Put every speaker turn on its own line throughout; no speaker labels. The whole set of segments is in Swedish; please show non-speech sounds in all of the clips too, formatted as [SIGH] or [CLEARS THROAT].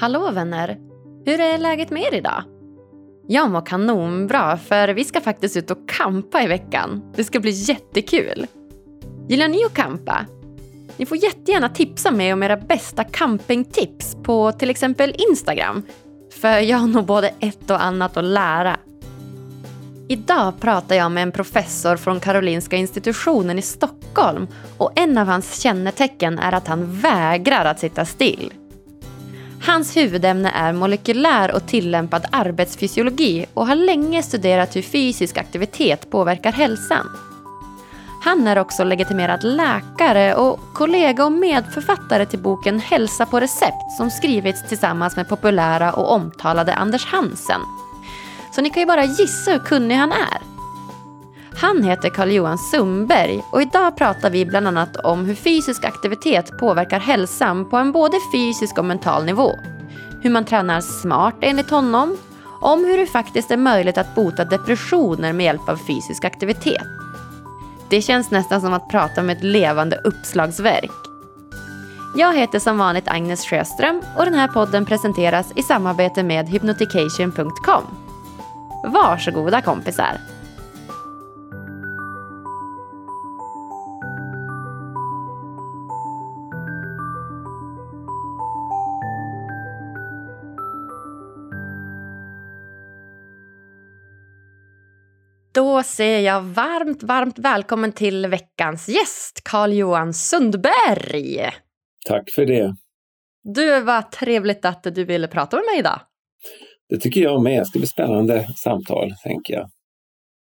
Hallå vänner! Hur är läget med er idag? Jag mår kanonbra för vi ska faktiskt ut och kampa i veckan. Det ska bli jättekul. Gillar ni att kampa? Ni får jättegärna tipsa mig om era bästa campingtips på till exempel Instagram. För jag har nog både ett och annat att lära. Idag pratar jag med en professor från Karolinska institutionen i Stockholm och en av hans kännetecken är att han vägrar att sitta still. Hans huvudämne är molekylär och tillämpad arbetsfysiologi och har länge studerat hur fysisk aktivitet påverkar hälsan. Han är också legitimerad läkare och kollega och medförfattare till boken Hälsa på recept som skrivits tillsammans med populära och omtalade Anders Hansen. Så ni kan ju bara gissa hur kunnig han är. Han heter Carl-Johan Sundberg och idag pratar vi bland annat om hur fysisk aktivitet påverkar hälsan på en både fysisk och mental nivå. Hur man tränar smart enligt honom, om hur det faktiskt är möjligt att bota depressioner med hjälp av fysisk aktivitet. Det känns nästan som att prata med ett levande uppslagsverk. Jag heter som vanligt Agnes Sjöström och den här podden presenteras i samarbete med hypnotication.com. Varsågoda kompisar! Då säger jag varmt, varmt välkommen till veckans gäst, Carl-Johan Sundberg.
Tack för det.
Du, vad trevligt att du ville prata med mig idag.
Det tycker jag med. Det ska bli spännande samtal, tänker jag.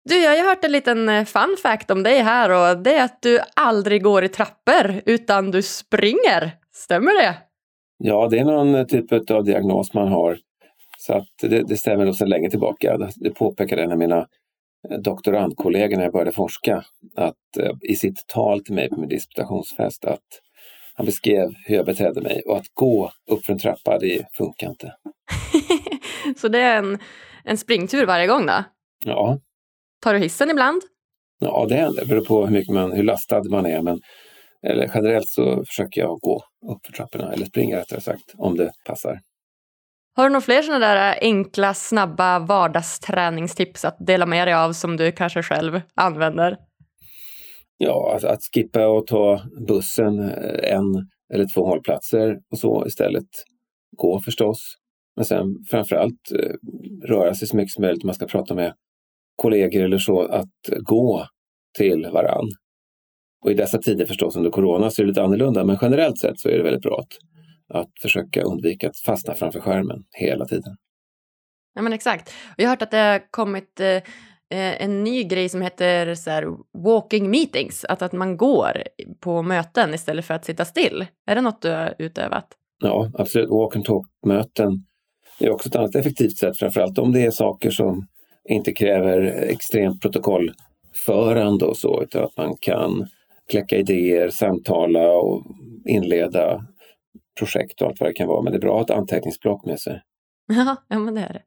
Du, jag har hört en liten eh, fun fact om dig här och det är att du aldrig går i trappor utan du springer. Stämmer det?
Ja, det är någon typ av diagnos man har. Så att det, det stämmer då sedan länge tillbaka. Det påpekade en av mina doktorandkollegor när jag började forska att eh, i sitt tal till mig på min disputationsfest att han beskrev hur jag betedde mig och att gå upp för en trappa, det funkar inte. [LAUGHS]
Så det är en, en springtur varje gång då?
Ja.
Tar du hissen ibland?
Ja, det händer. Det beror på hur, mycket man, hur lastad man är. Men eller generellt så försöker jag gå upp för trapporna, eller springa rättare sagt, om det passar.
Har du några fler sådana där äh, enkla, snabba vardagsträningstips att dela med dig av som du kanske själv använder?
Ja, alltså att skippa och ta bussen eh, en eller två hållplatser och så istället. Gå förstås. Men sen framförallt eh, röra sig så mycket som möjligt. Man ska prata med kollegor eller så. Att gå till varann. Och i dessa tider förstås under corona så är det lite annorlunda. Men generellt sett så är det väldigt bra att att försöka undvika att fastna framför skärmen hela tiden.
Ja men exakt. Jag har hört att det har kommit eh, en ny grej som heter så här, walking meetings, att, att man går på möten istället för att sitta still. Är det något du har utövat?
Ja, absolut. Walk and talk-möten är också ett annat effektivt sätt, framförallt om det är saker som inte kräver extremt protokollförande och så, utan att man kan kläcka idéer, samtala och inleda projekt och allt vad det kan vara. Men det är bra att ha ett anteckningsblock med sig. [LAUGHS]
Ja, ja men det är det.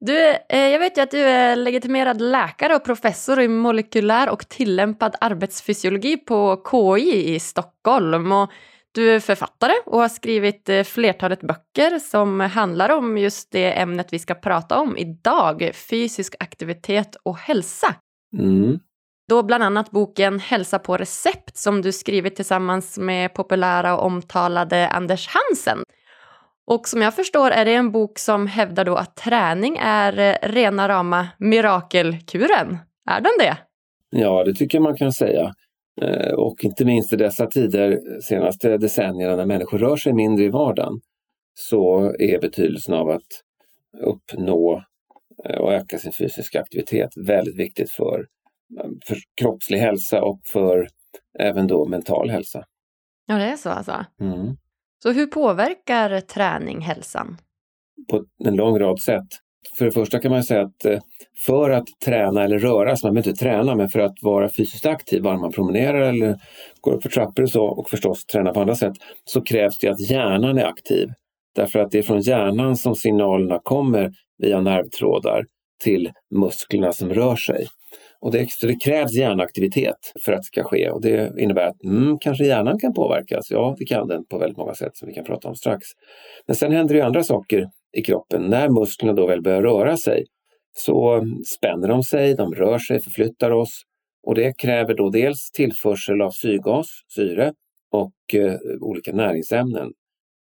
Du, eh, jag vet ju att du är legitimerad läkare och professor i molekylär och tillämpad arbetsfysiologi på KI i Stockholm. Och du är författare och har skrivit eh, flertalet böcker som handlar om just det ämnet vi ska prata om idag, fysisk aktivitet och hälsa.
Mm.
Då bland annat boken Hälsa på recept som du skrivit tillsammans med populära och omtalade Anders Hansen. Och som jag förstår är det en bok som hävdar då att träning är eh, rena rama mirakelkuren. Är den det?
Ja, det tycker jag man kan säga. Eh, och inte minst i dessa tider, senaste decennierna, när människor rör sig mindre i vardagen, så är betydelsen av att uppnå eh, och öka sin fysiska aktivitet väldigt viktigt för för kroppslig hälsa och för även då mental hälsa.
Ja, det är så alltså?
Mm.
Så hur påverkar träning hälsan?
På en lång rad sätt. För det första kan man säga att eh, för att träna eller röra sig, man behöver inte träna, men för att vara fysiskt aktiv, bara man promenerar eller går upp för trappor och så och förstås träna på andra sätt, så krävs det att hjärnan är aktiv. Därför att det är från hjärnan som signalerna kommer via nervtrådar till musklerna som rör sig. Och det, så det krävs hjärnaktivitet för att det ska ske och det innebär att mm, kanske hjärnan kan påverkas. Ja, det kan den på väldigt många sätt som vi kan prata om strax. Men sen händer det andra saker i kroppen. När musklerna då väl börjar röra sig så spänner de sig, de rör sig, förflyttar oss och det kräver då dels tillförsel av syrgas, syre och eh, olika näringsämnen,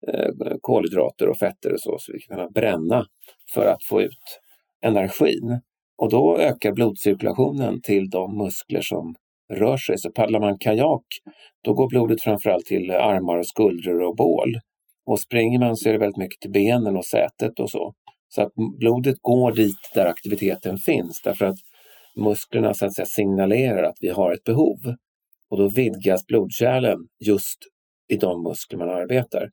eh, kolhydrater och fetter och så, så vi kan bränna för att få ut energin. Och då ökar blodcirkulationen till de muskler som rör sig. Så paddlar man kajak, då går blodet framförallt till armar och skuldror och bål. Och springer man så är det väldigt mycket till benen och sätet och så. Så att blodet går dit där aktiviteten finns därför att musklerna så att säga signalerar att vi har ett behov. Och då vidgas blodkärlen just i de muskler man arbetar.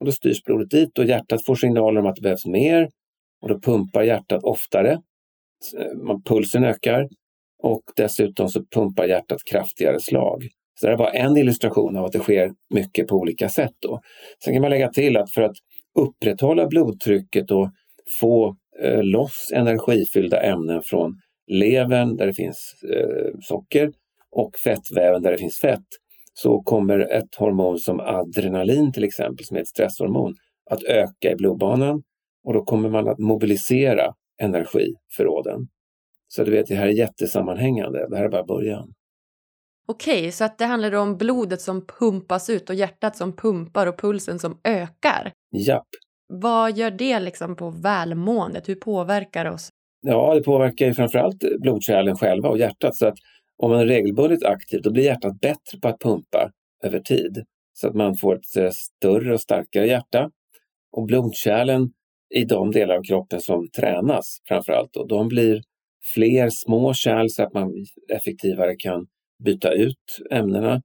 Och då styrs blodet dit och hjärtat får signaler om att det behövs mer och då pumpar hjärtat oftare Eh, pulsen ökar och dessutom så pumpar hjärtat kraftigare slag. Så det är bara en illustration av att det sker mycket på olika sätt. Då. Sen kan man lägga till att för att upprätthålla blodtrycket och få eh, loss energifyllda ämnen från levern där det finns eh, socker och fettväven där det finns fett så kommer ett hormon som adrenalin till exempel, som är ett stresshormon, att öka i blodbanan och då kommer man att mobilisera energiförråden. Så du vet, det här är jättesammanhängande. Det här är bara början.
Okej, så att det handlar om blodet som pumpas ut och hjärtat som pumpar och pulsen som ökar?
Japp.
Vad gör det liksom på välmåendet? Hur påverkar det oss?
Ja, det påverkar ju framförallt blodkärlen själva och hjärtat. Så att om man är regelbundet aktiv, då blir hjärtat bättre på att pumpa över tid. Så att man får ett eh, större och starkare hjärta. Och blodkärlen i de delar av kroppen som tränas framförallt. Och de blir fler små kärl så att man effektivare kan byta ut ämnena.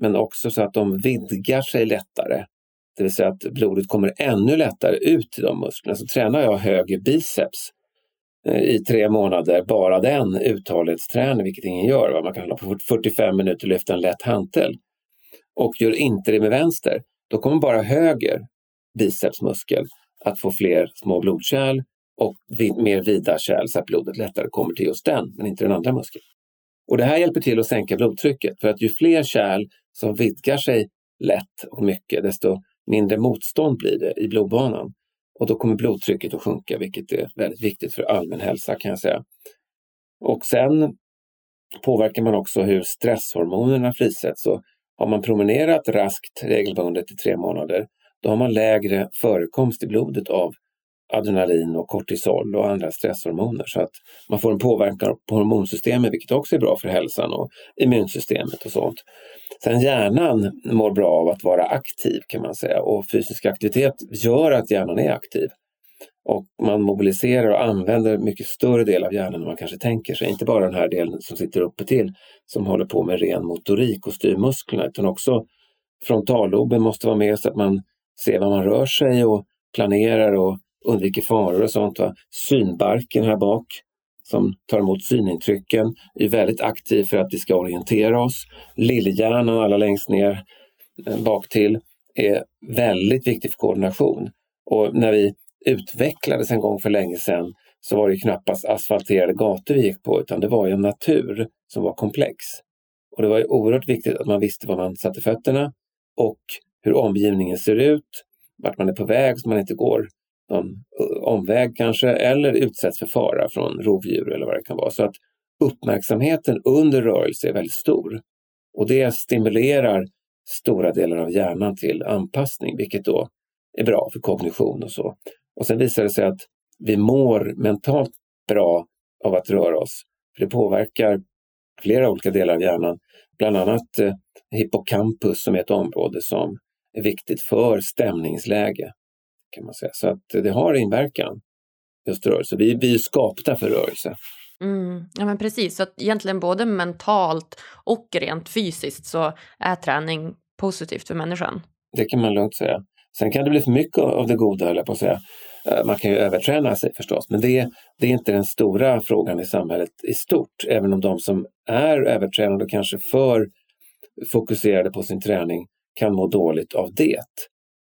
Men också så att de vidgar sig lättare. Det vill säga att blodet kommer ännu lättare ut till de musklerna. Så tränar jag höger biceps eh, i tre månader, bara den uthållighetsträning, vilket ingen gör. Man kan hålla på 45 minuter och lyfta en lätt hantel. Och gör inte det med vänster, då kommer bara höger bicepsmuskel att få fler små blodkärl och mer vida kärl så att blodet lättare kommer till just den, men inte den andra muskeln. Och det här hjälper till att sänka blodtrycket för att ju fler kärl som vidgar sig lätt och mycket, desto mindre motstånd blir det i blodbanan. Och då kommer blodtrycket att sjunka, vilket är väldigt viktigt för allmän hälsa kan jag säga. Och sen påverkar man också hur stresshormonerna frisätts. Så har man promenerat raskt regelbundet i tre månader, då har man lägre förekomst i blodet av adrenalin och kortisol och andra stresshormoner. Så att man får en påverkan på hormonsystemet vilket också är bra för hälsan och immunsystemet och sånt. Sen hjärnan mår bra av att vara aktiv kan man säga och fysisk aktivitet gör att hjärnan är aktiv. Och man mobiliserar och använder mycket större del av hjärnan än man kanske tänker sig. Inte bara den här delen som sitter uppe till som håller på med ren motorik och styr musklerna utan också frontalloben måste vara med så att man ser var man rör sig och planerar och undviker faror och sånt. Va? Synbarken här bak som tar emot synintrycken är väldigt aktiv för att vi ska orientera oss. Lillhjärnan allra längst ner eh, bak till är väldigt viktig för koordination. Och när vi utvecklades en gång för länge sedan så var det knappast asfalterade gator vi gick på utan det var ju en natur som var komplex. Och det var ju oerhört viktigt att man visste var man satte fötterna och hur omgivningen ser ut, vart man är på väg så man inte går någon eh, omväg kanske eller utsätts för fara från rovdjur eller vad det kan vara. Så att uppmärksamheten under rörelse är väldigt stor. Och det stimulerar stora delar av hjärnan till anpassning, vilket då är bra för kognition och så. Och sen visar det sig att vi mår mentalt bra av att röra oss. För det påverkar flera olika delar av hjärnan, bland annat eh, hippocampus som är ett område som är viktigt för stämningsläge. kan man säga. Så att det har inverkan, just rörelse. Vi, vi är skapta för rörelse.
Mm, ja men precis, så att egentligen både mentalt och rent fysiskt så är träning positivt för människan.
Det kan man lugnt säga. Sen kan det bli för mycket av det goda, jag på att säga. Eh, man kan ju överträna sig förstås, men det, det är inte den stora frågan i samhället i stort. Även om de som är övertränade och kanske för fokuserade på sin träning kan må dåligt av det.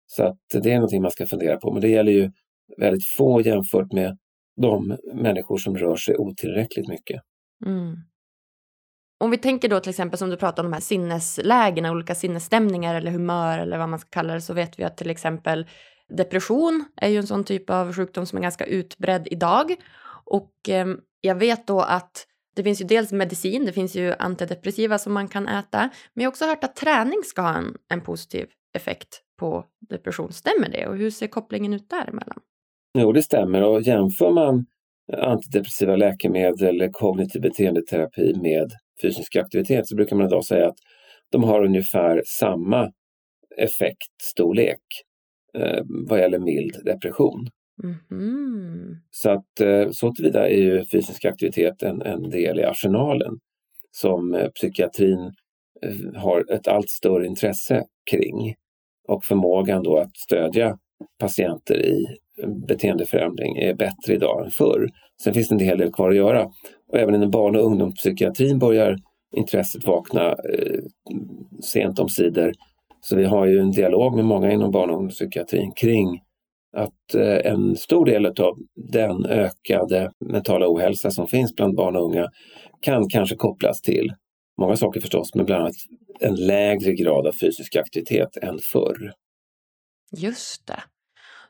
Så att det är någonting man ska fundera på. Men det gäller ju väldigt få jämfört med de människor som rör sig otillräckligt mycket.
Mm. Om vi tänker då till exempel som du pratar om de här sinneslägena, olika sinnesstämningar eller humör eller vad man ska kalla det, så vet vi att till exempel depression är ju en sån typ av sjukdom som är ganska utbredd idag. Och eh, jag vet då att det finns ju dels medicin, det finns ju antidepressiva som man kan äta, men jag har också hört att träning ska ha en, en positiv effekt på depression. Stämmer det? Och hur ser kopplingen ut däremellan?
Jo, det stämmer och jämför man antidepressiva läkemedel eller kognitiv beteendeterapi med fysisk aktivitet så brukar man idag säga att de har ungefär samma effektstorlek eh, vad gäller mild depression. Mm. Så att eh, så tillvida är ju fysisk aktivitet en, en del i arsenalen som eh, psykiatrin eh, har ett allt större intresse kring och förmågan då att stödja patienter i beteendeförändring är bättre idag än förr. Sen finns det en hel del kvar att göra. Och även inom barn och ungdomspsykiatrin börjar intresset vakna eh, sent om sidor. Så vi har ju en dialog med många inom barn och ungdomspsykiatrin kring att eh, en stor del av den ökade mentala ohälsa som finns bland barn och unga kan kanske kopplas till många saker förstås, men bland annat en lägre grad av fysisk aktivitet än förr.
Just det.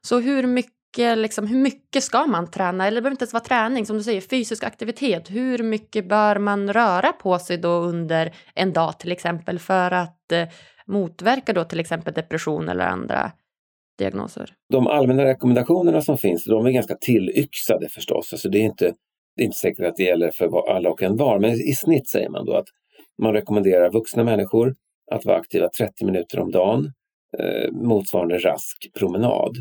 Så hur mycket, liksom, hur mycket ska man träna? Eller det behöver inte ens vara träning, som du säger, fysisk aktivitet. Hur mycket bör man röra på sig då under en dag till exempel för att eh, motverka då till exempel depression eller andra diagnoser?
De allmänna rekommendationerna som finns, de är ganska tillyxade förstås. Alltså det, är inte, det är inte säkert att det gäller för alla och en var, men i snitt säger man då att man rekommenderar vuxna människor att vara aktiva 30 minuter om dagen, eh, motsvarande rask promenad.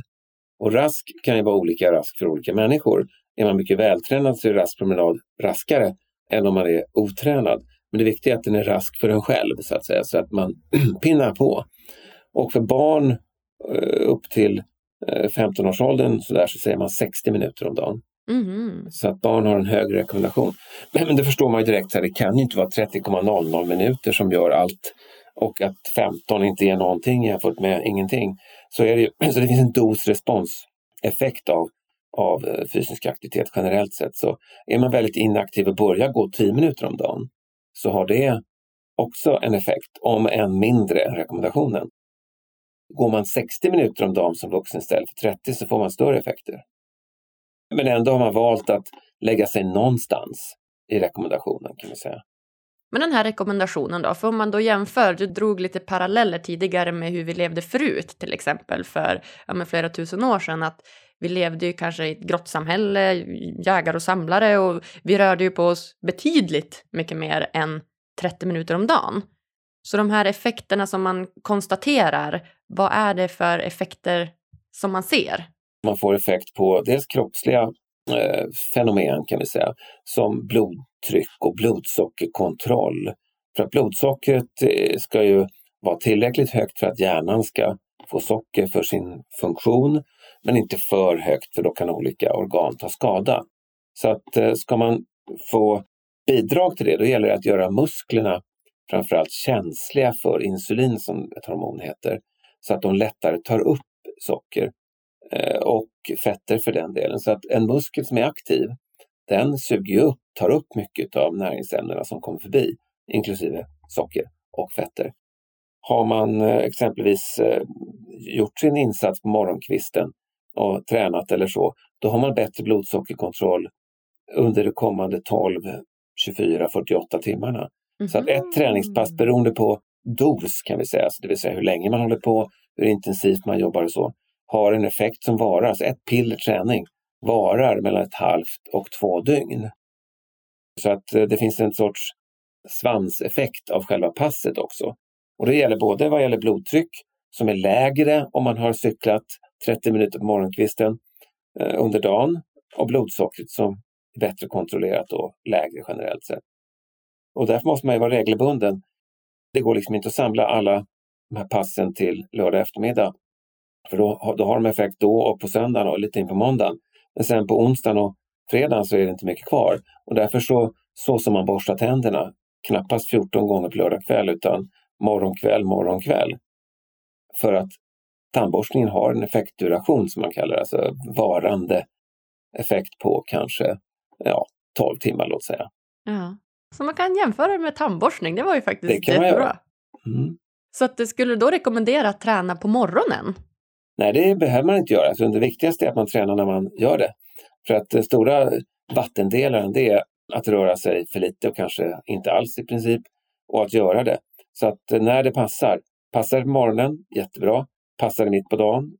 Och rask kan ju vara olika rask för olika människor. Är man mycket vältränad så är rask promenad raskare än om man är otränad. Men det viktiga är att den är rask för en själv så att säga, så att man [CLEARS THROAT] pinnar på. Och för barn upp till 15-årsåldern så, där, så säger man 60 minuter om dagen. Mm. Så att barn har en högre rekommendation. [CLEARS THROAT] Men det förstår man ju direkt, så här, det kan ju inte vara 30,00 minuter som gör allt och att 15 inte ger någonting jämfört med ingenting. Så, är det, ju, [CLEARS THROAT] så det finns en dos-respons-effekt av, av eh, fysisk aktivitet generellt sett. Så är man väldigt inaktiv och börjar gå 10 minuter om dagen så har det också en effekt, om än mindre än rekommendationen. Går man 60 minuter om dagen som vuxen istället för 30 så får man större effekter. Men ändå har man valt att lägga sig någonstans i rekommendationen kan man säga.
Men den här rekommendationen då, för om man då jämför, du drog lite paralleller tidigare med hur vi levde förut, till exempel för ja, flera tusen år sedan, att vi levde ju kanske i ett grottsamhälle, jägare och samlare och vi rörde ju på oss betydligt mycket mer än 30 minuter om dagen. Så de här effekterna som man konstaterar, vad är det för effekter som man ser?
Man får effekt på dels kroppsliga eh, fenomen kan vi säga, som blodtryck och blodsockerkontroll. För att blodsockret eh, ska ju vara tillräckligt högt för att hjärnan ska få socker för sin funktion, men inte för högt för då kan olika organ ta skada. Så att eh, ska man få bidrag till det, då gäller det att göra musklerna framförallt känsliga för insulin som ett hormon heter, så att de lättare tar upp socker eh, och fetter för den delen. Så att en muskel som är aktiv, den suger upp, tar upp mycket av näringsämnena som kommer förbi, inklusive socker och fetter. Har man eh, exempelvis eh, gjort sin insats på morgonkvisten och tränat eller så, då har man bättre blodsockerkontroll under de kommande 12, 24, 48 timmarna. Mm -hmm. Så att ett träningspass beroende på dos kan vi säga, det vill säga hur länge man håller på, hur intensivt man jobbar och så, har en effekt som varar, alltså ett piller träning varar mellan ett halvt och två dygn. Så att eh, det finns en sorts svanseffekt av själva passet också. Och det gäller både vad gäller blodtryck som är lägre om man har cyklat 30 minuter på morgonkvisten eh, under dagen och blodsockret som är bättre kontrollerat och lägre generellt sett. Och därför måste man ju vara regelbunden. Det går liksom inte att samla alla de här passen till lördag eftermiddag för då, då har de effekt då och på söndagen och lite in på måndagen. Men sen på onsdagen och fredagen så är det inte mycket kvar. Och därför så, så som man borstar tänderna, knappast 14 gånger på lördag kväll utan morgonkväll, morgonkväll. För att tandborstningen har en effektduration som man kallar det, alltså varande effekt på kanske ja, 12 timmar låt säga.
Ja. Så man kan jämföra det med tandborstning, det var ju faktiskt
Det kan
jättebra.
Mm.
Så att, skulle du då rekommendera att träna på morgonen?
Nej, det behöver man inte göra. Så det viktigaste är att man tränar när man gör det. För att den stora vattendelaren det är att röra sig för lite och kanske inte alls i princip och att göra det. Så att när det passar. Passar det på morgonen, jättebra. Passar det mitt på dagen,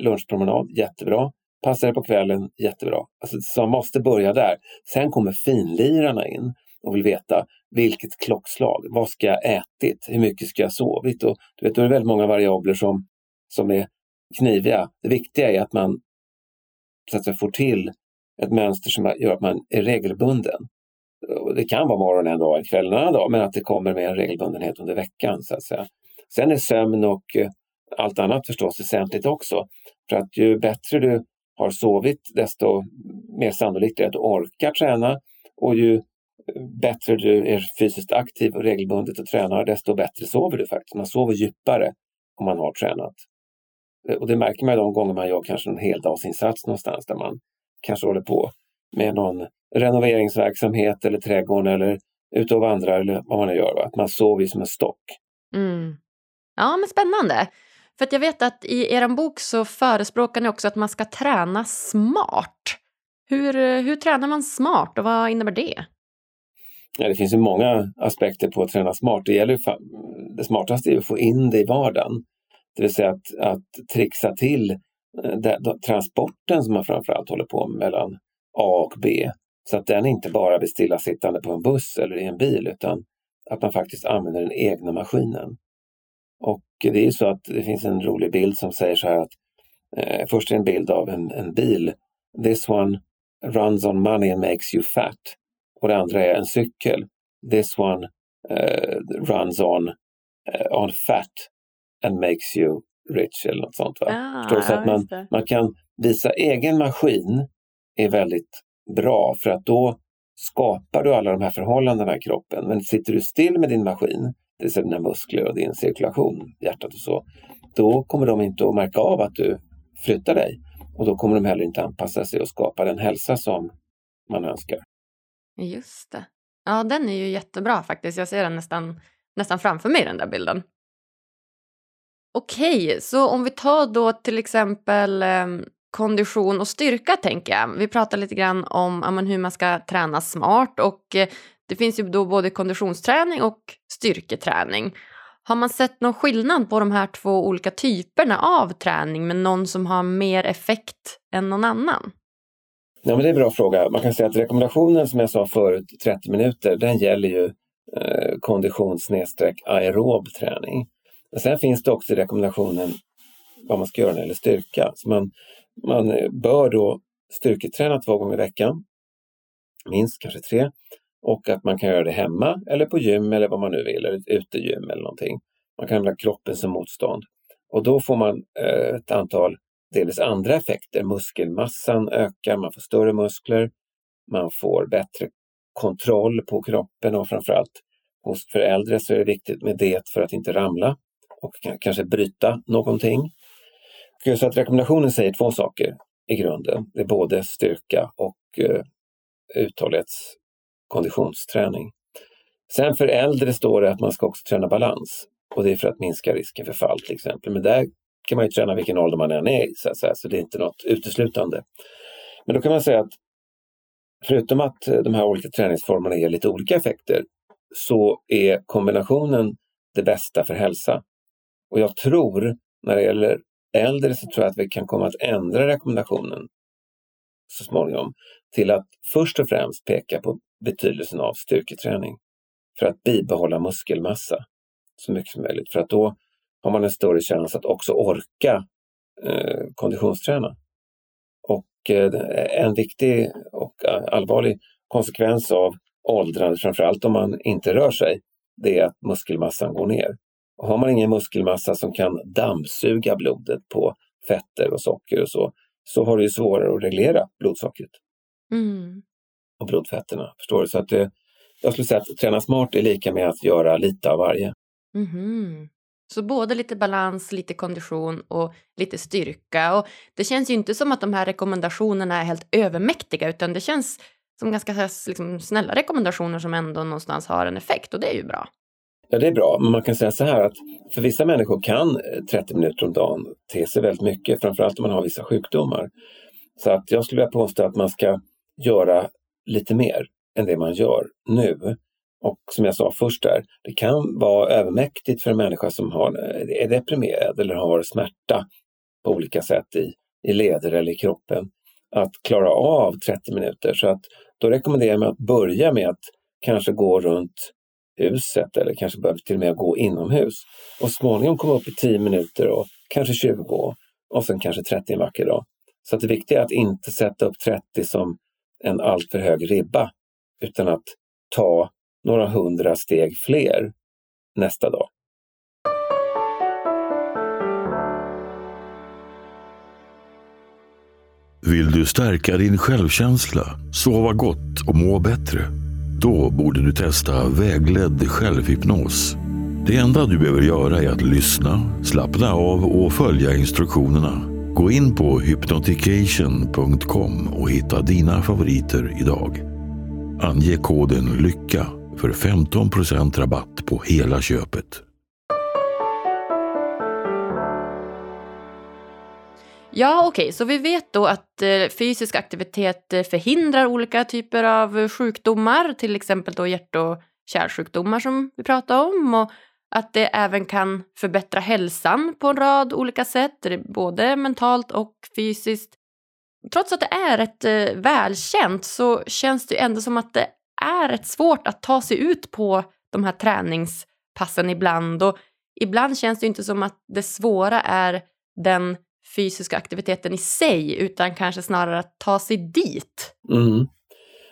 lunchpromenad, jättebra. Passar det på kvällen, jättebra. Alltså, så man måste börja där. Sen kommer finlirarna in och vill veta vilket klockslag, vad ska jag ätit, hur mycket ska jag sovit? Och, du vet, då är det väldigt många variabler som, som är kniviga. Det viktiga är att man så att säga, får till ett mönster som gör att man är regelbunden. Och det kan vara morgon en dag, en kväll en annan dag, men att det kommer med en regelbundenhet under veckan. Så att säga. Sen är sömn och eh, allt annat förstås väsentligt också. För att ju bättre du har sovit, desto mer sannolikt är det att du orkar träna. Och ju bättre du är fysiskt aktiv och regelbundet och tränar, desto bättre sover du faktiskt. Man sover djupare om man har tränat. Eh, och det märker man de gånger man gör kanske en heldagsinsats någonstans där man kanske håller på med någon renoveringsverksamhet eller trädgården eller ute och vandrar eller vad man nu gör. Va? Att man sover som en stock.
Mm. Ja, men spännande. För att jag vet att i er bok så förespråkar ni också att man ska träna smart. Hur, eh, hur tränar man smart och vad innebär det?
Ja, det finns ju många aspekter på att träna smart. Det, gäller, det smartaste är att få in det i vardagen. Det vill säga att, att trixa till eh, transporten som man framförallt håller på med mellan A och B. Så att den inte bara blir stillasittande på en buss eller i en bil utan att man faktiskt använder den egna maskinen. Och det är så att det finns en rolig bild som säger så här att eh, först är en bild av en, en bil. This one runs on money and makes you fat. Och det andra är en cykel. This one uh, runs on, uh, on fat and makes you rich eller något sånt. Va?
Ah,
Förstår du? Så att man, man kan visa egen maskin är väldigt bra för att då skapar du alla de här förhållandena i kroppen. Men sitter du still med din maskin, det vill säga dina muskler och din cirkulation, hjärtat och så, då kommer de inte att märka av att du flyttar dig. Och då kommer de heller inte anpassa sig och skapa den hälsa som man önskar.
Just det. Ja, den är ju jättebra faktiskt. Jag ser den nästan, nästan framför mig, den där bilden. Okej, så om vi tar då till exempel eh, kondition och styrka, tänker jag. Vi pratar lite grann om ja, hur man ska träna smart och eh, det finns ju då både konditionsträning och styrketräning. Har man sett någon skillnad på de här två olika typerna av träning med någon som har mer effekt än någon annan?
Ja, men det är en bra fråga. Man kan säga att rekommendationen som jag sa förut, 30 minuter, den gäller ju eh, konditions aerob träning. Men sen finns det också i rekommendationen vad man ska göra när det gäller styrka. Så man, man bör då styrketräna två gånger i veckan, minst kanske tre, och att man kan göra det hemma eller på gym eller vad man nu vill, eller ett utegym eller någonting. Man kan använda kroppen som motstånd. Och då får man eh, ett antal delvis andra effekter. Muskelmassan ökar, man får större muskler, man får bättre kontroll på kroppen och framförallt hos för äldre så är det viktigt med det för att inte ramla och kanske bryta någonting. Så att rekommendationen säger två saker i grunden. Det är både styrka och eh, uthållighetskonditionssträning. Sen för äldre står det att man ska också träna balans och det är för att minska risken för fall till exempel. Men där kan man ju träna vilken ålder man än är i, så, säga, så det är inte något uteslutande. Men då kan man säga att förutom att de här olika träningsformerna ger lite olika effekter så är kombinationen det bästa för hälsa. Och jag tror, när det gäller äldre, så tror jag att vi kan komma att ändra rekommendationen så småningom till att först och främst peka på betydelsen av styrketräning för att bibehålla muskelmassa så mycket som möjligt. För att då har man en större chans att också orka eh, konditionsträna. Och eh, en viktig och allvarlig konsekvens av åldrande, framförallt om man inte rör sig, det är att muskelmassan går ner. Och har man ingen muskelmassa som kan dammsuga blodet på fetter och socker och så, så har du svårare att reglera blodsockret.
Mm.
Och blodfetterna, förstår du? Så att eh, jag skulle säga att träna smart är lika med att göra lite av varje.
Mm. Så både lite balans, lite kondition och lite styrka. Och det känns ju inte som att de här rekommendationerna är helt övermäktiga utan det känns som ganska liksom, snälla rekommendationer som ändå någonstans har en effekt och det är ju bra.
Ja, det är bra, men man kan säga så här att för vissa människor kan eh, 30 minuter om dagen te sig väldigt mycket, framförallt om man har vissa sjukdomar. Så att jag skulle vilja påstå att man ska göra lite mer än det man gör nu. Och som jag sa först där, det kan vara övermäktigt för en människa som har, är deprimerad eller har smärta på olika sätt i, i leder eller i kroppen att klara av 30 minuter. Så att då rekommenderar jag mig att börja med att kanske gå runt huset eller kanske börja till och med gå inomhus och småningom komma upp i 10 minuter och kanske 20 och sen kanske 30 en vacker dag. Så att det viktiga är att inte sätta upp 30 som en alltför hög ribba utan att ta några hundra steg fler nästa dag.
Vill du stärka din självkänsla, sova gott och må bättre? Då borde du testa vägledd självhypnos. Det enda du behöver göra är att lyssna, slappna av och följa instruktionerna. Gå in på hypnotication.com och hitta dina favoriter idag. Ange koden LYCKA för 15% rabatt på hela köpet.
Ja, okej, okay. så vi vet då att eh, fysisk aktivitet eh, förhindrar olika typer av eh, sjukdomar, till exempel då hjärt och kärlsjukdomar som vi pratade om och att det även kan förbättra hälsan på en rad olika sätt, både mentalt och fysiskt. Trots att det är rätt välkänt så känns det ändå som att det är rätt svårt att ta sig ut på de här träningspassen ibland. Och ibland känns det inte som att det svåra är den fysiska aktiviteten i sig utan kanske snarare att ta sig dit.
Mm.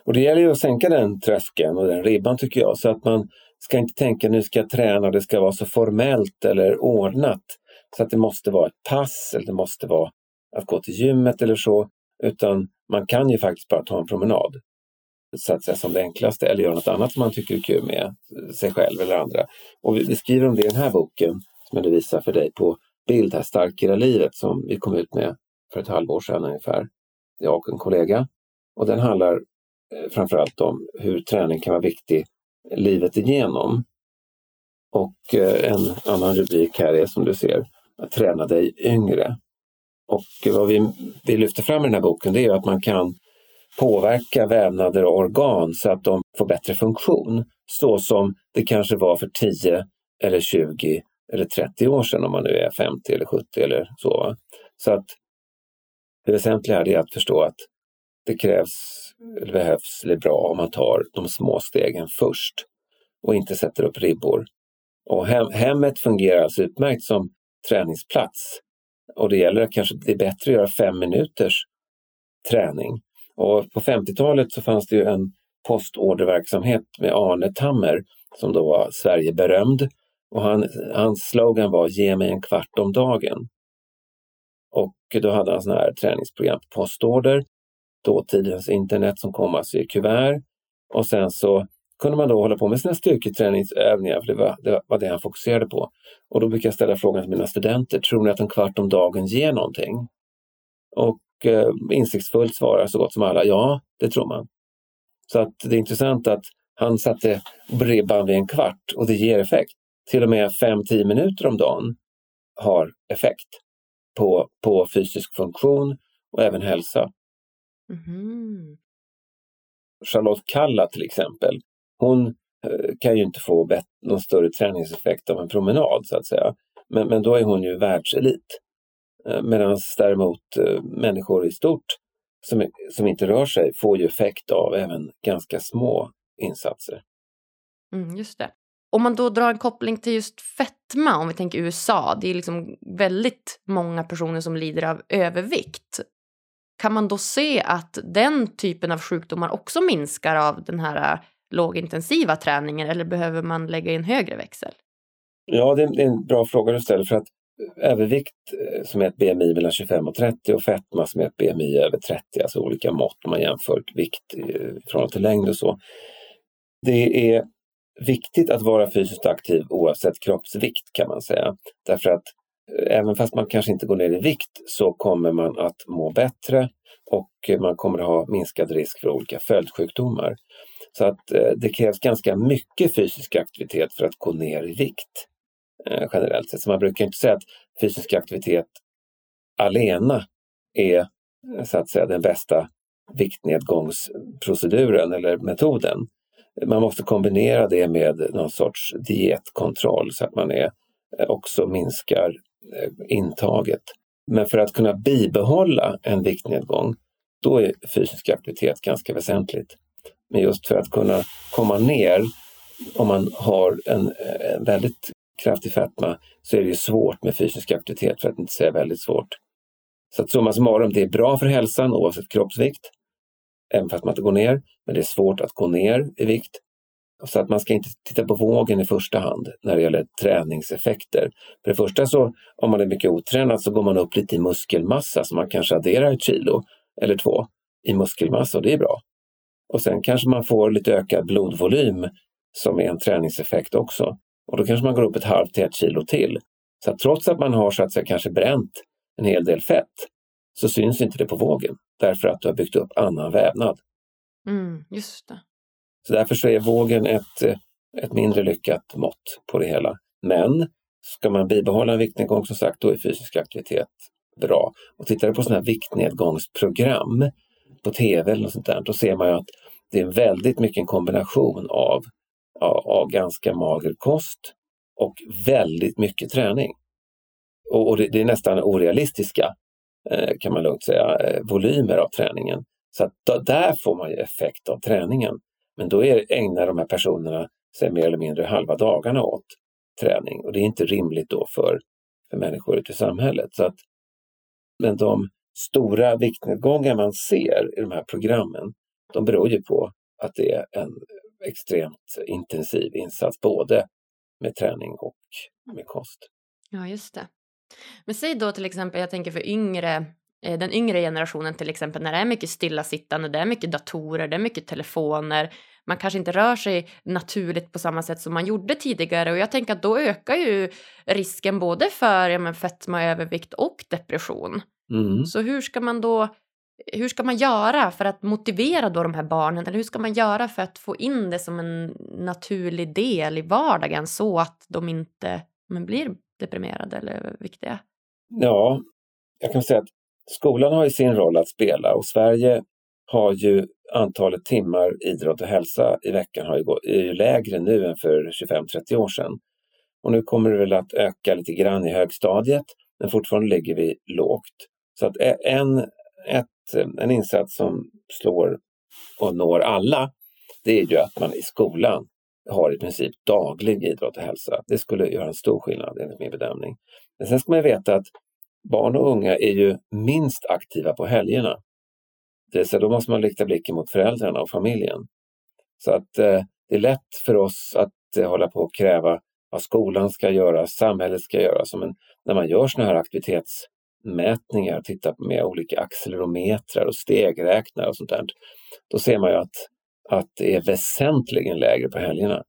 Och det gäller ju att sänka den tröskeln och den ribban tycker jag. Så att man ska inte tänka nu ska jag träna, det ska vara så formellt eller ordnat. Så att det måste vara ett pass eller det måste vara att gå till gymmet eller så. Utan man kan ju faktiskt bara ta en promenad så att säga som det enklaste eller göra något annat som man tycker är kul med sig själv eller andra. Och vi, vi skriver om det i den här boken som jag nu visar för dig på bild här, Starkare hela livet, som vi kom ut med för ett halvår sedan ungefär, jag och en kollega. Och den handlar eh, framförallt om hur träning kan vara viktig livet igenom. Och eh, en annan rubrik här är som du ser, att träna dig yngre. Och vad vi, vi lyfter fram i den här boken det är att man kan påverka vävnader och organ så att de får bättre funktion. Så som det kanske var för 10 eller 20 eller 30 år sedan om man nu är 50 eller 70 eller så. Så att det väsentliga är att förstå att det krävs, eller behövs, eller är bra om man tar de små stegen först och inte sätter upp ribbor. Och hem, hemmet fungerar alltså utmärkt som träningsplats. Och det gäller att kanske det är bättre att göra fem minuters träning. Och på 50-talet så fanns det ju en postorderverksamhet med Arne Tammer som då var Sverigeberömd och han, hans slogan var Ge mig en kvart om dagen. Och då hade han sådana här träningsprogram på postorder, dåtidens internet som kom alltså i kuvert. Och sen så kunde man då hålla på med sina styrketräningsövningar, för det var, det var det han fokuserade på. Och då brukar jag ställa frågan till mina studenter, tror ni att en kvart om dagen ger någonting? Och eh, insiktsfullt svarar så gott som alla, ja, det tror man. Så att det är intressant att han satte ribban vid en kvart och det ger effekt till och med 5-10 minuter om dagen har effekt på, på fysisk funktion och även hälsa. Mm. Charlotte Kalla till exempel, hon eh, kan ju inte få någon större träningseffekt av en promenad så att säga. Men, men då är hon ju världselit. Eh, Medan däremot eh, människor i stort som, som inte rör sig får ju effekt av även ganska små insatser.
Mm, just det. Om man då drar en koppling till just fetma, om vi tänker USA, det är liksom väldigt många personer som lider av övervikt. Kan man då se att den typen av sjukdomar också minskar av den här äh, lågintensiva träningen eller behöver man lägga in högre växel?
Ja, det är en bra fråga du ställer för att övervikt eh, som är ett BMI mellan 25 och 30 och fetma som är ett BMI över 30, alltså olika mått om man jämför vikt eh, i förhållande till längd och så. Det är viktigt att vara fysiskt aktiv oavsett kroppsvikt kan man säga. Därför att eh, även fast man kanske inte går ner i vikt så kommer man att må bättre och man kommer att ha minskad risk för olika följdsjukdomar. Så att det krävs ganska mycket fysisk aktivitet för att gå ner i vikt eh, generellt sett. Så man brukar inte säga att fysisk aktivitet alena är eh, så att säga den bästa viktnedgångsproceduren eller metoden. Man måste kombinera det med någon sorts dietkontroll så att man är, eh, också minskar eh, intaget. Men för att kunna bibehålla en viktnedgång, då är fysisk aktivitet ganska väsentligt. Men just för att kunna komma ner, om man har en väldigt kraftig fetma, så är det svårt med fysisk aktivitet, för att inte säga väldigt svårt. Så att summa summarum, det är bra för hälsan oavsett kroppsvikt, även fast man inte går ner, men det är svårt att gå ner i vikt. Så att man ska inte titta på vågen i första hand när det gäller träningseffekter. För det första så, om man är mycket otränad så går man upp lite i muskelmassa, så man kanske adderar ett kilo eller två i muskelmassa och det är bra. Och sen kanske man får lite ökad blodvolym som är en träningseffekt också. Och då kanske man går upp ett halvt till ett kilo till. Så att trots att man har så att säga kanske bränt en hel del fett så syns inte det på vågen därför att du har byggt upp annan vävnad.
Mm, just det.
Så därför så är vågen ett, ett mindre lyckat mått på det hela. Men ska man bibehålla en viktnedgång som sagt, då är fysisk aktivitet bra. Och tittar du på sådana här viktnedgångsprogram på tv eller något sånt där, då ser man ju att det är väldigt mycket en kombination av, av, ganska mager kost och väldigt mycket träning. Och, och det, det, är nästan orealistiska, eh, kan man lugnt säga, eh, volymer av träningen. Så att då, där får man ju effekt av träningen. Men då är, ägnar de här personerna sig mer eller mindre halva dagarna åt träning och det är inte rimligt då för, för människor ute i samhället. Så att, men de stora viktnedgångar man ser i de här programmen, de beror ju på att det är en extremt intensiv insats både med träning och med kost.
Ja, just det. Men säg då till exempel, jag tänker för yngre, eh, den yngre generationen till exempel, när det är mycket stillasittande, det är mycket datorer, det är mycket telefoner, man kanske inte rör sig naturligt på samma sätt som man gjorde tidigare och jag tänker att då ökar ju risken både för ja, men fetma, övervikt och depression. Mm. Så hur ska man då hur ska man göra för att motivera då de här barnen? Eller hur ska man göra för att få in det som en naturlig del i vardagen så att de inte men, blir deprimerade eller viktiga?
Ja, jag kan säga att skolan har ju sin roll att spela och Sverige har ju antalet timmar idrott och hälsa i veckan har ju gått, är ju lägre nu än för 25-30 år sedan. Och nu kommer det väl att öka lite grann i högstadiet, men fortfarande ligger vi lågt. Så att en, ett, en insats som slår och når alla, det är ju att man i skolan har i princip daglig idrott och hälsa. Det skulle göra en stor skillnad enligt min bedömning. Men sen ska man veta att barn och unga är ju minst aktiva på helgerna. Det, så då måste man rikta blicken mot föräldrarna och familjen. Så att eh, det är lätt för oss att eh, hålla på och kräva vad skolan ska göra, samhället ska göra. Så men när man gör sådana här aktivitets mätningar, titta med olika accelerometrar och stegräknare och sånt där, då ser man ju att, att det är väsentligen lägre på helgerna.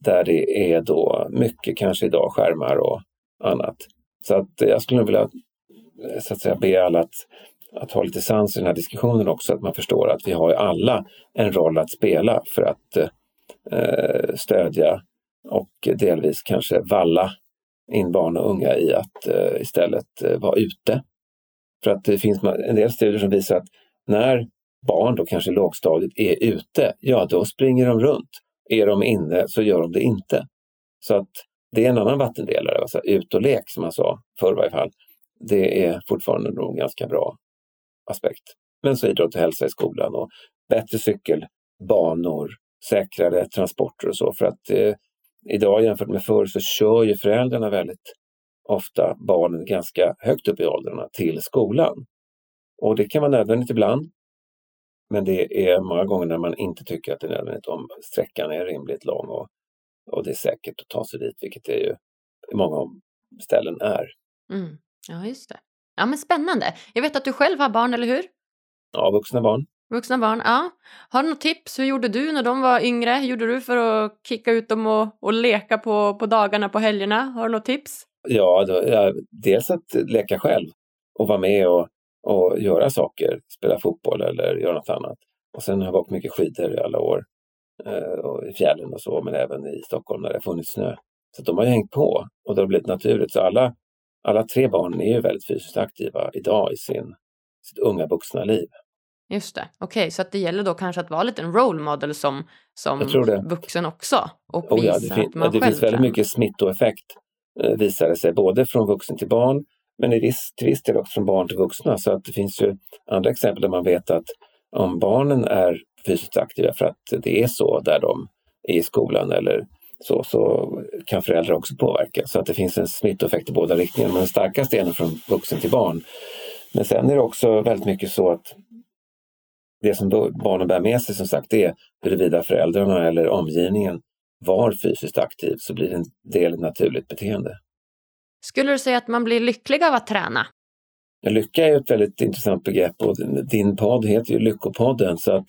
Där det är då mycket kanske idag skärmar och annat. Så att jag skulle vilja eh, så att säga, be alla att att ha lite sans i den här diskussionen också, att man förstår att vi har alla en roll att spela för att eh, stödja och delvis kanske valla in barn och unga i att eh, istället eh, vara ute. För att det finns en del studier som visar att när barn, då kanske lågstadiet, är ute, ja då springer de runt. Är de inne så gör de det inte. Så att det är en annan vattendelare, alltså ut och lek som man sa förr i varje fall. Det är fortfarande nog ganska bra aspekt. Men så idrott och hälsa i skolan och bättre cykelbanor, säkrare transporter och så. För att eh, idag jämfört med förr så kör ju föräldrarna väldigt ofta barnen ganska högt upp i åldrarna till skolan. Och det kan vara nödvändigt ibland. Men det är många gånger när man inte tycker att det är nödvändigt om sträckan är rimligt lång och, och det är säkert att ta sig dit, vilket det ju i många ställen är.
Mm. Ja, just det. Ja, men spännande. Jag vet att du själv har barn, eller hur?
Ja, vuxna barn.
Vuxna barn, ja. Har du något tips? Hur gjorde du när de var yngre? Hur gjorde du för att kicka ut dem och, och leka på, på dagarna, på helgerna? Har du något tips?
Ja, då, ja, dels att leka själv och vara med och, och göra saker, spela fotboll eller göra något annat. Och sen har vi åkt mycket skidor i alla år, eh, och i fjällen och så, men även i Stockholm när det har funnits snö. Så de har ju hängt på och det har blivit naturligt. Så alla, alla tre barn är ju väldigt fysiskt aktiva idag i sin, sitt unga vuxna liv.
Just det, okej, okay, så att det gäller då kanske att vara lite en role model som, som vuxen också och
oh ja, det, fin- det finns väldigt kan. mycket smittoeffekt eh, visar det sig, både från vuxen till barn men i viss, till viss del också från barn till vuxna. Så att det finns ju andra exempel där man vet att om barnen är fysiskt aktiva för att det är så där de är i skolan eller så, så kan föräldrar också påverka. Så att det finns en smittoeffekt i båda riktningarna. Men den starkaste är från vuxen till barn. Men sen är det också väldigt mycket så att det som barnen bär med sig som sagt är huruvida föräldrarna eller omgivningen var fysiskt aktiv så blir det en del naturligt beteende.
Skulle du säga att man blir lycklig av att träna?
Lycka är ett väldigt intressant begrepp och din podd heter ju Lyckopodden så att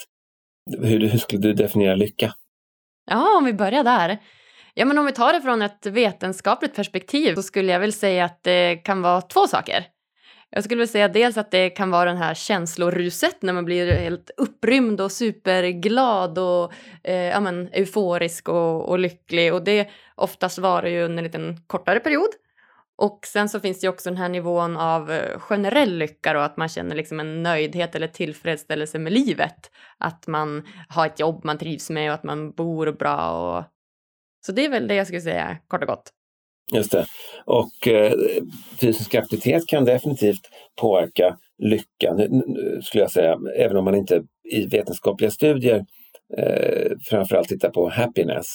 hur, hur skulle du definiera lycka?
Ja, om vi börjar där. Ja, men om vi tar det från ett vetenskapligt perspektiv så skulle jag väl säga att det kan vara två saker. Jag skulle vilja säga dels att det kan vara den här känsloruset när man blir helt upprymd och superglad och eh, ja, men, euforisk och, och lycklig och det oftast varar ju under en liten kortare period. Och sen så finns det ju också den här nivån av eh, generell lycka och att man känner liksom en nöjdhet eller tillfredsställelse med livet. Att man har ett jobb man trivs med och att man bor bra och så det är väl det jag skulle säga kort och gott.
Just det. Och eh, fysisk aktivitet kan definitivt påverka lyckan, skulle jag säga, även om man inte i vetenskapliga studier eh, framförallt tittar på happiness,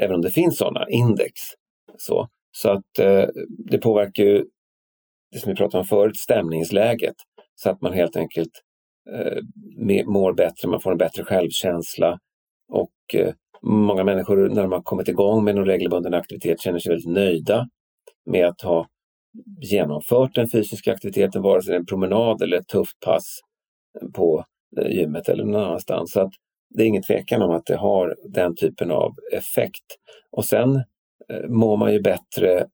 även om det finns sådana index. Så, så att eh, det påverkar ju det som vi pratade om förut, stämningsläget, så att man helt enkelt eh, mår bättre, man får en bättre självkänsla och eh, Många människor när de har kommit igång med någon regelbunden aktivitet känner sig väldigt nöjda med att ha genomfört den fysiska aktiviteten, vare sig det är en promenad eller ett tufft pass på eh, gymmet eller någon annanstans. Så att det är ingen tvekan om att det har den typen av effekt. Och sen eh, mår man ju bättre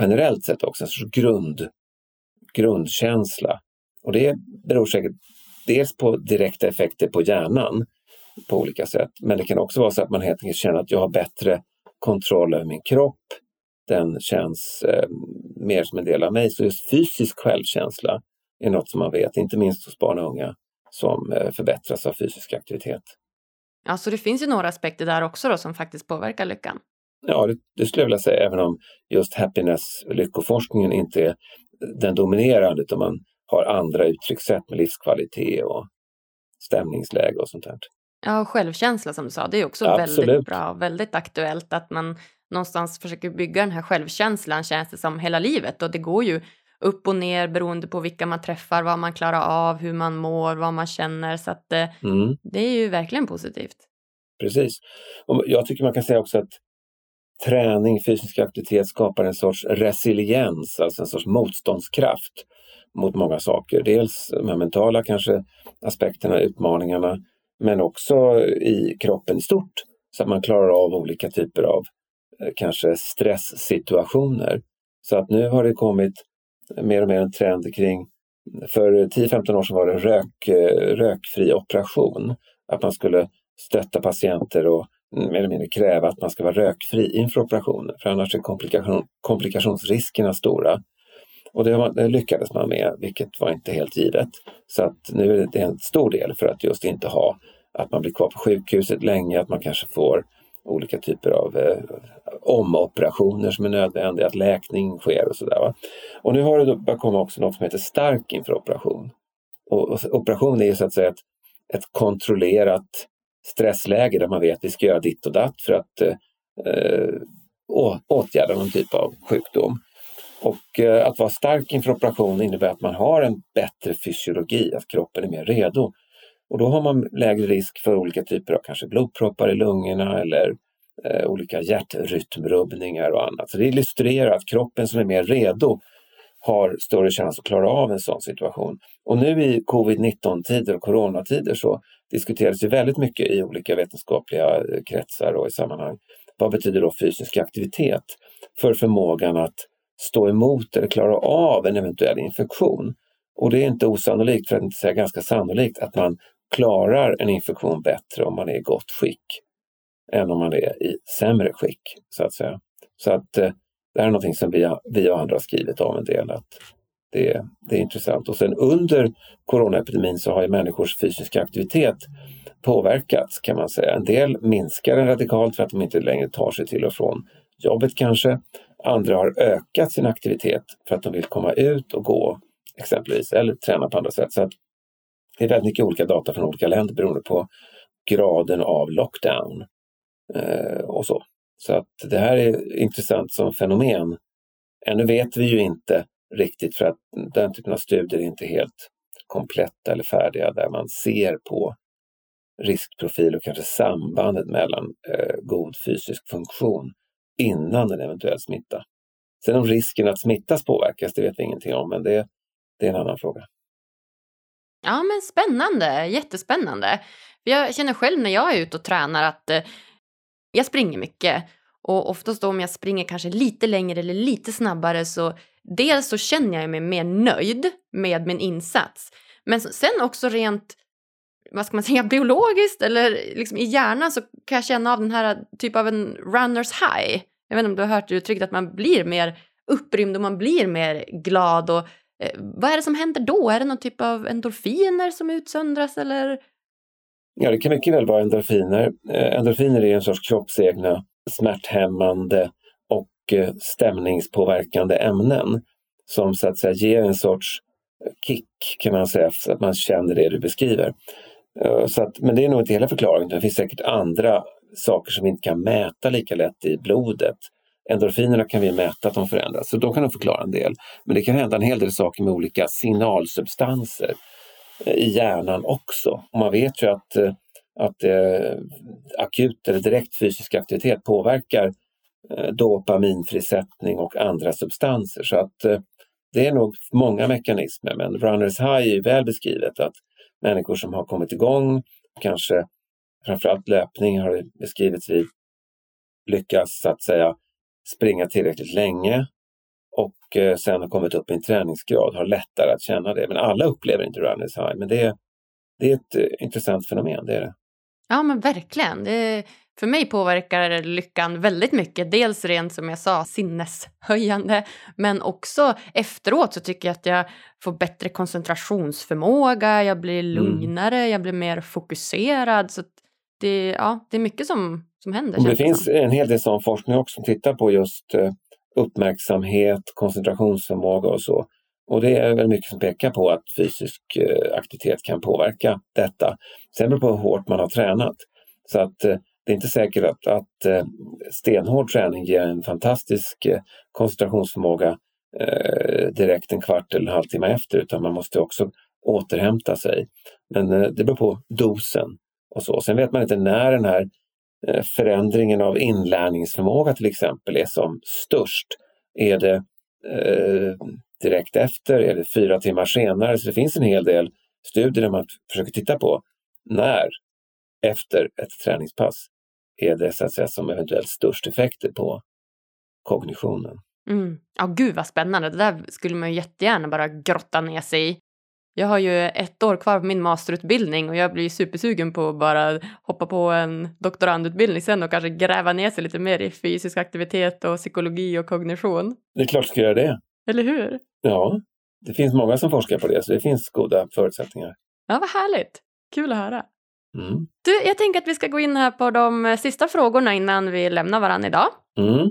generellt sett också, en sorts grund, grundkänsla. Och det beror säkert dels på direkta effekter på hjärnan, på olika sätt. Men det kan också vara så att man helt enkelt känner att jag har bättre kontroll över min kropp. Den känns eh, mer som en del av mig. Så just fysisk självkänsla är något som man vet, inte minst hos barn och unga, som eh, förbättras av fysisk aktivitet.
Ja, så det finns ju några aspekter där också då som faktiskt påverkar lyckan?
Ja, det, det skulle jag vilja säga, även om just happiness, lyckoforskningen inte är den dominerande, utan man har andra uttryckssätt med livskvalitet och stämningsläge och sånt där.
Ja, och självkänsla som du sa, det är också Absolut. väldigt bra, väldigt aktuellt att man någonstans försöker bygga den här självkänslan känns det som hela livet och det går ju upp och ner beroende på vilka man träffar, vad man klarar av, hur man mår, vad man känner så att eh, mm. det är ju verkligen positivt.
Precis. Och jag tycker man kan säga också att träning, fysisk aktivitet skapar en sorts resiliens, alltså en sorts motståndskraft mot många saker. Dels de här mentala kanske aspekterna, utmaningarna, men också i kroppen i stort. Så att man klarar av olika typer av eh, kanske stresssituationer. Så att nu har det kommit mer och mer en trend kring, för 10-15 år sedan var det rök, eh, rökfri operation. Att man skulle stötta patienter och mer eller mindre kräva att man ska vara rökfri inför operationen, för annars är komplikation, komplikationsriskerna stora. Och det, det, lyckades man med, vilket var inte helt givet. Så att nu är det en stor del för att just inte ha att man blir kvar på sjukhuset länge, att man kanske får olika typer av eh, omoperationer som är nödvändiga, att läkning sker och sådär. Och nu har det börjat komma också något som heter stark inför operation. Och, och operation är ju så att säga ett, ett kontrollerat stressläge där man vet att vi ska göra ditt och datt för att eh, eh åtgärda någon typ av sjukdom. Och eh, att vara stark inför operation innebär att man har en bättre fysiologi, att kroppen är mer redo. Och då har man lägre risk för olika typer av kanske blodproppar i lungorna eller eh, olika hjärtrytmrubbningar och annat. Så det illustrerar att kroppen som är mer redo har större chans att klara av en sån situation. Och nu i covid-19-tider och coronatider så diskuteras det väldigt mycket i olika vetenskapliga eh, kretsar och i sammanhang. Vad betyder då fysisk aktivitet för förmågan att stå emot eller klara av en eventuell infektion. Och det är inte osannolikt, för att inte säga ganska sannolikt, att man klarar en infektion bättre om man är i gott skick än om man är i sämre skick, så att säga. Så att eh, det här är någonting som vi, vi och andra har skrivit om en del, att det, det är intressant. Och sen under coronaepidemin så har ju människors fysiska aktivitet påverkats kan man säga. En del minskar den radikalt för att de inte längre tar sig till och från jobbet kanske. Andra har ökat sin aktivitet för att de vill komma ut och gå exempelvis eller träna på andra sätt. Så att det är väldigt mycket olika data från olika länder beroende på graden av lockdown eh, och så. Så att det här är intressant som fenomen. Ännu vet vi ju inte riktigt för att den typen av studier är inte helt kompletta eller färdiga där man ser på riskprofil och kanske sambandet mellan eh, god fysisk funktion innan en eventuell smitta. Sen om risken att smittas påverkas, det vet vi ingenting om, men det, det är en annan fråga.
Ja, men spännande, jättespännande. Jag känner själv när jag är ute och tränar att eh, jag springer mycket och oftast då om jag springer kanske lite längre eller lite snabbare så dels så känner jag mig mer nöjd med min insats. Men sen också rent, vad ska man [LAUGHS] säga, biologiskt eller liksom i hjärnan så kan jag känna av den här typ av en runners high. Jag vet inte om du har hört uttrycket att man blir mer upprymd och man blir mer glad och eh, vad är det som händer då? Är det någon typ av endorfiner som utsöndras eller?
Ja, det kan mycket väl vara endorfiner. Eh, endorfiner är en sorts kroppsegna smärthämmande och eh, stämningspåverkande ämnen som så att säga ger en sorts kick kan man säga, så att man känner det du beskriver. Eh, så att, men det är nog inte hela förklaringen. Det finns säkert andra saker som vi inte kan mäta lika lätt i blodet. Endorfinerna kan vi mäta att de förändras, så de kan de förklara en del. Men det kan hända en hel del saker med olika signalsubstanser eh, i hjärnan också. Och man vet ju att, eh, att eh, akut eller direkt fysisk aktivitet påverkar Eh, dopaminfrisättning och andra substanser. Så att eh, det är nog många mekanismer, men runners high är väl beskrivet att människor som har kommit igång, kanske framförallt löpning har det beskrivits vid, lyckas så att säga springa tillräckligt länge och eh, sen har kommit upp i en träningsgrad, har lättare att känna det. Men alla upplever inte runners high, men det är, det är ett intressant fenomen, det är det.
Ja men verkligen. Det, för mig påverkar lyckan väldigt mycket. Dels rent som jag sa sinneshöjande men också efteråt så tycker jag att jag får bättre koncentrationsförmåga, jag blir mm. lugnare, mm. jag blir mer fokuserad. Så det, ja, det är mycket som, som händer.
Det finns som. en hel del sån forskning också som tittar på just eh, uppmärksamhet, koncentrationsförmåga och så. Och det är väl mycket som pekar på att fysisk eh, aktivitet kan påverka detta. Sen beror det på hur hårt man har tränat. Så att eh, det är inte säkert att, att stenhård träning ger en fantastisk koncentrationsförmåga direkt en kvart eller en halvtimme efter utan man måste också återhämta sig. Men det beror på dosen och så. Sen vet man inte när den här eh, förändringen av inlärningsförmåga till exempel är som störst. Är det eh, direkt efter? Är det fyra timmar senare? Så det finns en hel del studier där man försöker titta på när efter ett träningspass är det så att säga som eventuellt störst effekter på kognitionen.
Mm. Ja, gud vad spännande. Det där skulle man ju jättegärna bara grotta ner sig i. Jag har ju ett år kvar på min masterutbildning och jag blir supersugen på att bara hoppa på en doktorandutbildning sen och kanske gräva ner sig lite mer i fysisk aktivitet och psykologi och kognition.
Det är klart du ska göra det.
Eller hur?
Ja, det finns många som forskar på det, så det finns goda förutsättningar.
Ja, vad härligt. Kul att höra. Mm. Du, jag tänker att vi ska gå in här på de sista frågorna innan vi lämnar varandra idag. Mm.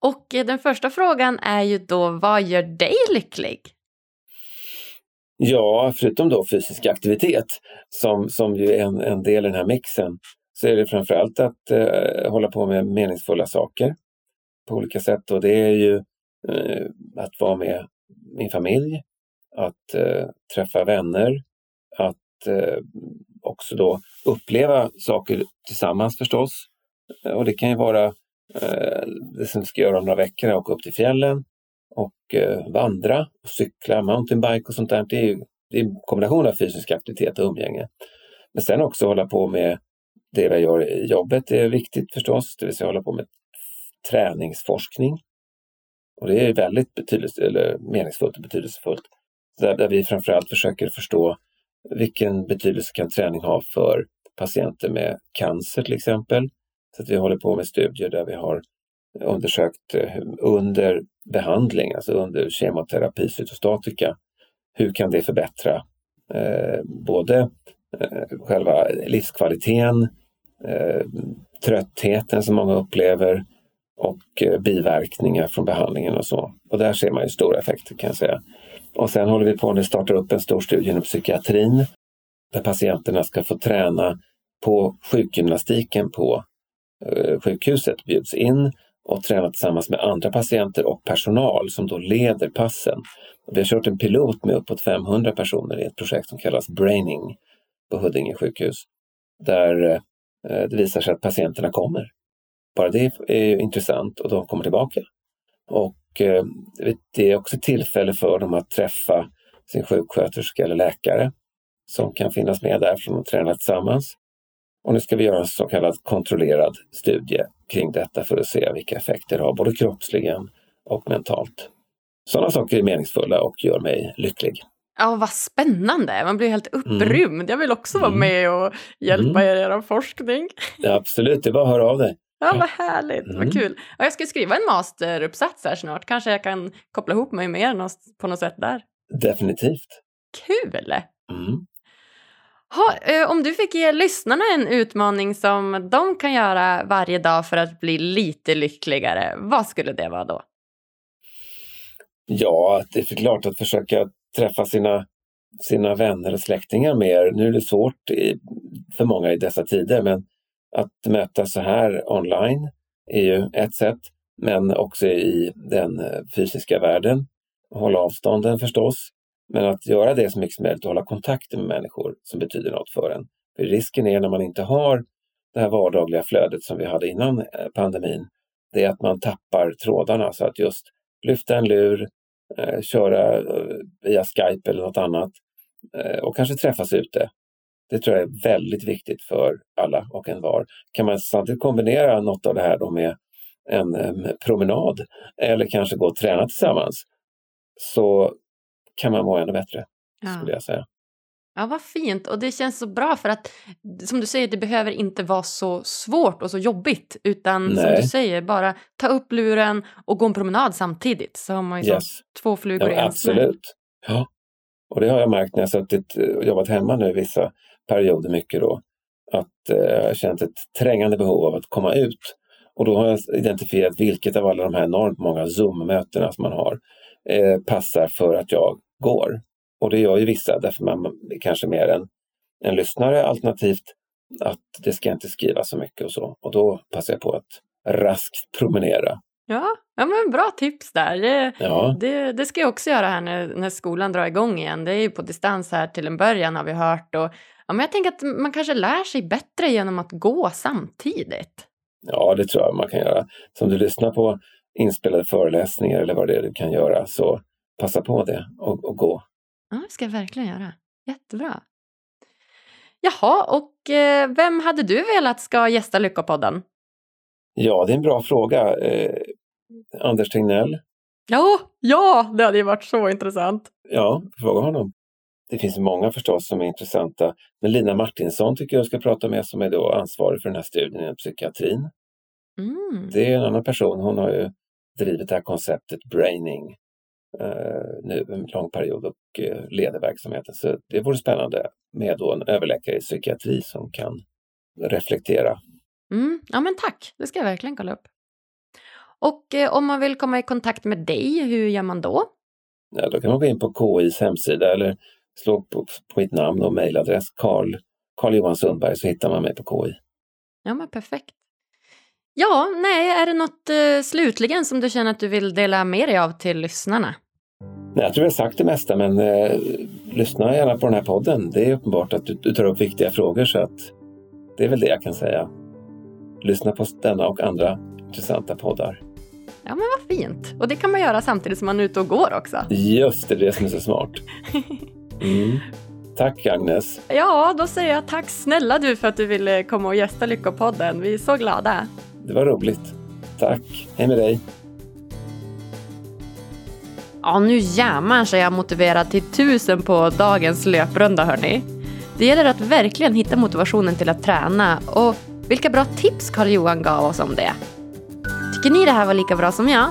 Och den första frågan är ju då, vad gör dig lycklig?
Ja, förutom då fysisk aktivitet som, som ju är en, en del i den här mixen, så är det framförallt att eh, hålla på med meningsfulla saker på olika sätt. Och det är ju eh, att vara med min familj, att eh, träffa vänner, att eh, också då uppleva saker tillsammans förstås. Och det kan ju vara eh, det som vi ska göra om några veckor, åka upp till fjällen och eh, vandra, och cykla, mountainbike och sånt där. Det är det är en kombination av fysisk aktivitet och umgänge. Men sen också hålla på med det vi gör i jobbet är viktigt förstås, det vill säga hålla på med träningsforskning Och det är väldigt betydelse, eller meningsfullt och betydelsefullt. Där, där vi framförallt försöker förstå vilken betydelse kan träning ha för patienter med cancer till exempel. Så att vi håller på med studier där vi har undersökt eh, under behandling, alltså under kemoterapi, cytostatika, hur kan det förbättra eh, både eh, själva livskvaliteten, eh, tröttheten som många upplever och eh, biverkningar från behandlingen och så. Och där ser man ju stora effekter kan jag säga. Och sen håller vi på att starta upp en stor studie inom psykiatrin där patienterna ska få träna på sjukgymnastiken på eh, sjukhuset, bjuds in och träna tillsammans med andra patienter och personal som då leder passen. Vi har kört en pilot med uppåt 500 personer i ett projekt som kallas Braining på Huddinge sjukhus. Där eh, det visar sig att patienterna kommer. Bara det är intressant och de kommer tillbaka. Och eh, det är också tillfälle för dem att träffa sin sjuksköterska eller läkare som kan finnas med där från att träna tillsammans. Och nu ska vi göra en så kallad kontrollerad studie kring detta för att se vilka effekter det har, både kroppsligen och mentalt. Sådana saker är meningsfulla och gör mig lycklig.
Ja, vad spännande! Man blir helt mm. upprymd. Mm. Jag vill också vara mm. med och hjälpa mm. er i er forskning.
Ja, absolut, det är bara att höra av dig.
Ja, vad härligt, mm. vad kul. Och jag ska skriva en masteruppsats här snart. Kanske jag kan koppla ihop mig med er på något sätt där.
Definitivt.
Kul! Mm. Ha, eh, om du fick ge lyssnarna en utmaning som de kan göra varje dag för att bli lite lyckligare, vad skulle det vara då?
Ja, det är klart att försöka träffa sina, sina vänner och släktingar mer. Nu är det svårt i, för många i dessa tider, men att mötas så här online är ju ett sätt, men också i den eh, fysiska världen. Hålla avstånden förstås, men att göra det så mycket som möjligt och hålla kontakten med människor som betyder något för en. För risken är när man inte har det här vardagliga flödet som vi hade innan eh, pandemin, det är att man tappar trådarna. Så att just lyfta en lur, eh, köra eh, via Skype eller något annat eh, och kanske träffas ute. Det tror jag är väldigt viktigt för alla och en var. Kan man samtidigt kombinera något av det här då med en eh, promenad eller kanske gå och träna tillsammans så kan man må ännu bättre, ja. skulle jag säga.
Ja, vad fint. Och det känns så bra för att som du säger, det behöver inte vara så svårt och så jobbigt. Utan Nej. som du säger, bara ta upp luren och gå en promenad samtidigt. Så har man ju yes. två flugor
ja,
i en
Absolut. Ja. Och det har jag märkt när jag suttit och jobbat hemma nu vissa perioder mycket då. Att eh, jag har känt ett trängande behov av att komma ut. Och då har jag identifierat vilket av alla de här enormt många Zoom-mötena som man har eh, passar för att jag går. Och det gör ju vissa därför man är kanske mer en, en lyssnare alternativt att det ska inte skrivas så mycket och så. Och då passar jag på att raskt promenera.
Ja, ja men bra tips där. Det, ja. det, det ska jag också göra här när, när skolan drar igång igen. Det är ju på distans här till en början har vi hört. Och, ja, men jag tänker att man kanske lär sig bättre genom att gå samtidigt.
Ja, det tror jag man kan göra. Som du lyssnar på inspelade föreläsningar eller vad det är du kan göra så passa på det och, och gå.
Ja, det ska jag verkligen göra. Jättebra. Jaha, och eh, vem hade du velat ska gästa Lyckopodden?
Ja, det är en bra fråga. Eh, Anders Tegnell.
Ja, ja, det hade ju varit så intressant.
Ja, fråga honom. Det finns många förstås som är intressanta. Men Lina Martinsson tycker jag ska prata med som är då ansvarig för den här studien inom psykiatrin. Mm. Det är en annan person. Hon har ju drivit det här konceptet braining nu en lång period och eh, leder verksamheten. Så det vore spännande med då en överläkare i psykiatri som kan reflektera.
Mm, ja men tack, det ska jag verkligen kolla upp. Och eh, om man vill komma i kontakt med dig, hur gör man då?
Ja, då kan man gå in på KIs hemsida eller slå på, på mitt namn och mejladress Karl, Karl Johan Sundberg så hittar man mig på KI.
Ja men perfekt. Ja, nej, är det något eh, slutligen som du känner att du vill dela med dig av till lyssnarna?
Nej, jag tror jag har sagt det mesta, men eh, lyssna gärna på den här podden. Det är uppenbart att du, du tar upp viktiga frågor så att det är väl det jag kan säga. Lyssna på denna och andra intressanta poddar.
Ja, men vad fint. Och det kan man göra samtidigt som man är ute och går också.
Just det, det är det som är så smart. [LAUGHS] Mm. Tack Agnes.
Ja, då säger jag tack snälla du för att du ville komma och gästa Lyckopodden. Vi är så glada.
Det var roligt. Tack. Hej med dig.
Ja, nu jämmar sig är jag motiverad till tusen på dagens löprunda hörni. Det gäller att verkligen hitta motivationen till att träna och vilka bra tips Carl-Johan gav oss om det. Tycker ni det här var lika bra som jag?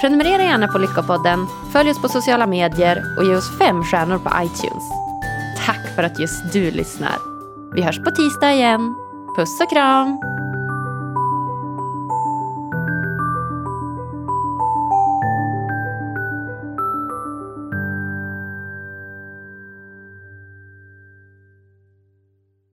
Prenumerera gärna på Lyckopodden, följ oss på sociala medier och ge oss fem stjärnor på iTunes. Tack för att just du lyssnar. Vi hörs på tisdag igen. Puss och kram!